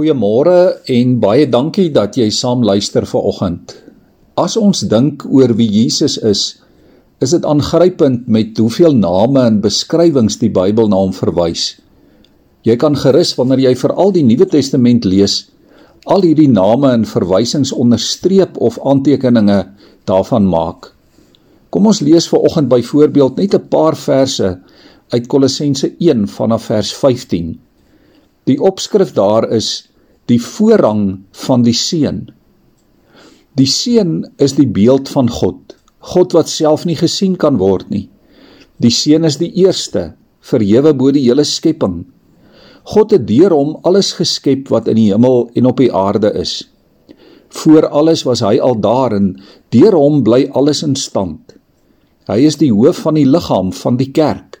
Goeiemôre en baie dankie dat jy saam luister vir oggend. As ons dink oor wie Jesus is, is dit aangrypend met hoeveel name en beskrywings die Bybel na hom verwys. Jy kan gerus wanneer jy veral die Nuwe Testament lees, al hierdie name en verwysings onderstreep of aantekeninge daarvan maak. Kom ons lees vir oggend byvoorbeeld net 'n paar verse uit Kolossense 1 vanaf vers 15. Die opskrif daar is die voorrang van die seun. Die seun is die beeld van God, God wat self nie gesien kan word nie. Die seun is die eerste, verhewe bo die hele skepping. God het deur hom alles geskep wat in die hemel en op die aarde is. Voor alles was hy al daar en deur hom bly alles in stand. Hy is die hoof van die liggaam van die kerk.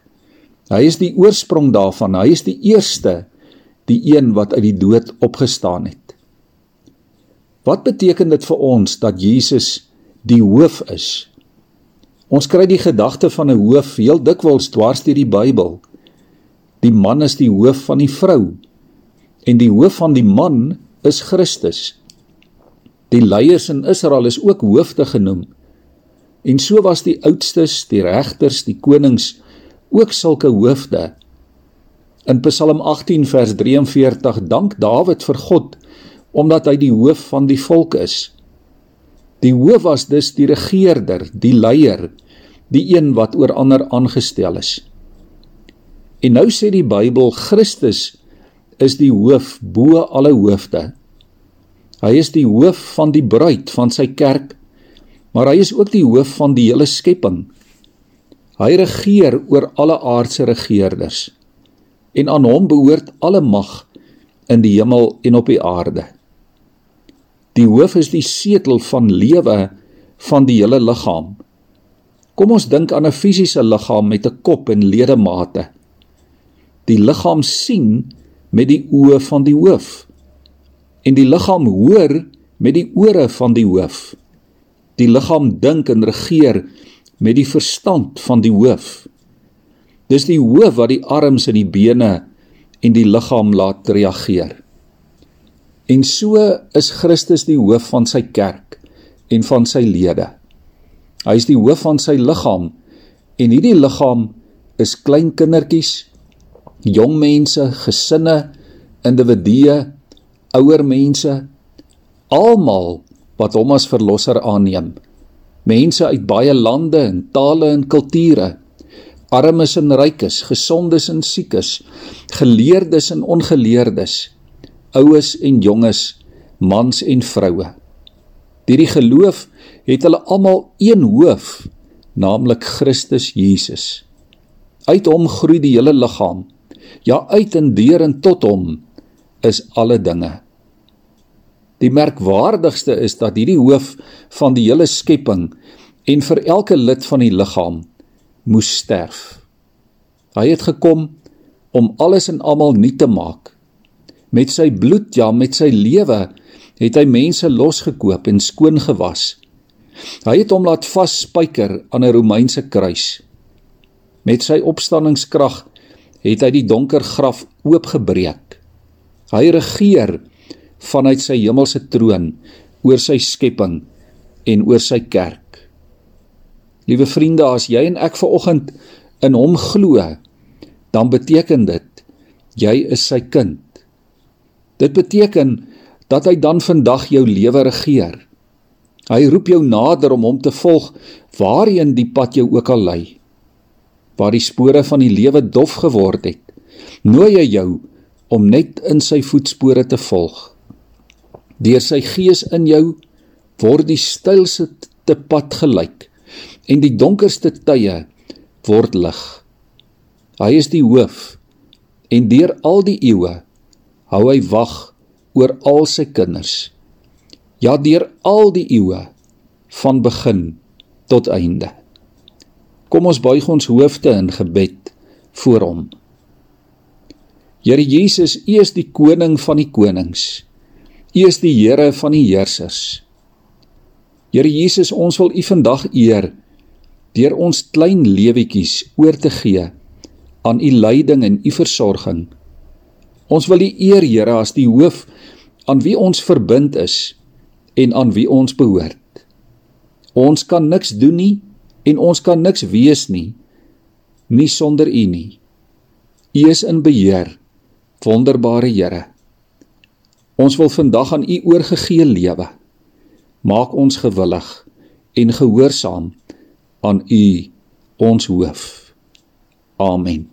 Hy is die oorsprong daarvan. Hy is die eerste die een wat uit die dood opgestaan het. Wat beteken dit vir ons dat Jesus die hoof is? Ons kry die gedagte van 'n hoof heel dikwels dwars deur die Bybel. Die man is die hoof van die vrou en die hoof van die man is Christus. Die leiers in Israel is ook hoofde genoem. En so was die oudstes, die regters, die konings ook sulke hoofde In Psalm 18 vers 43 dank Dawid vir God omdat hy die hoof van die volk is. Die hoof was dus die regerder, die leier, die een wat oor ander aangestel is. En nou sê die Bybel Christus is die hoof bo alle hoofde. Hy is die hoof van die bruid van sy kerk, maar hy is ook die hoof van die hele skepping. Hy regeer oor alle aardse regerders en aan hom behoort alle mag in die hemel en op die aarde. Die hoof is die setel van lewe van die hele liggaam. Kom ons dink aan 'n fisiese liggaam met 'n kop en ledemate. Die liggaam sien met die oë van die hoof en die liggaam hoor met die ore van die hoof. Die liggaam dink en regeer met die verstand van die hoof. Dis die hoof wat die arms en die bene en die liggaam laat reageer. En so is Christus die hoof van sy kerk en van sy lede. Hy is die hoof van sy liggaam en hierdie liggaam is klein kindertjies, jong mense, gesinne, individue, ouer mense, almal wat hom as verlosser aanneem. Mense uit baie lande en tale en kulture armes en rykes, gesondes en siekes, geleerdes en ongeleerdes, oues en jonges, mans en vroue. Deur die geloof het hulle almal een hoof, naamlik Christus Jesus. Uit hom groei die hele liggaam. Ja, uit en deur en tot hom is alle dinge. Die merkwaardigste is dat hierdie hoof van die hele skepping en vir elke lid van die liggaam moes sterf. Hy het gekom om alles en almal nuut te maak. Met sy bloed, ja, met sy lewe het hy mense losgekoop en skoon gewas. Hy het hom laat vasspyker aan 'n Romeinse kruis. Met sy opstanningskrag het hy die donker graf oopgebreek. Hy regeer vanuit sy hemelse troon oor sy skepping en oor sy kerk. Liewe vriende, as jy en ek ver oggend in hom glo, dan beteken dit jy is sy kind. Dit beteken dat hy dan vandag jou lewe regeer. Hy roep jou nader om hom te volg waarheen die pad jou ook al lei. Waar die spore van die lewe dof geword het, nooi hy jou om net in sy voetspore te volg. Deur sy gees in jou word die steilste te pad gelyk en die donkerste tye word lig. Hy is die hoof en deur al die eeue hou hy wag oor al sy kinders. Ja deur al die eeue van begin tot einde. Kom ons buig ons hoofde in gebed voor hom. Here Jesus, U is die koning van die konings. U is die Here van die heersers. Here Jesus, ons wil U vandag eer deur ons klein lewetjies oor te gee aan u leiding en u versorging. Ons wil U eer, Here, as die hoof aan wie ons verbind is en aan wie ons behoort. Ons kan niks doen nie en ons kan niks wees nie nie sonder U nie. U is in beheer, wonderbare Here. Ons wil vandag aan U oorgegee lewe. Maak ons gewillig en gehoorsaam aan U, ons hoof. Amen.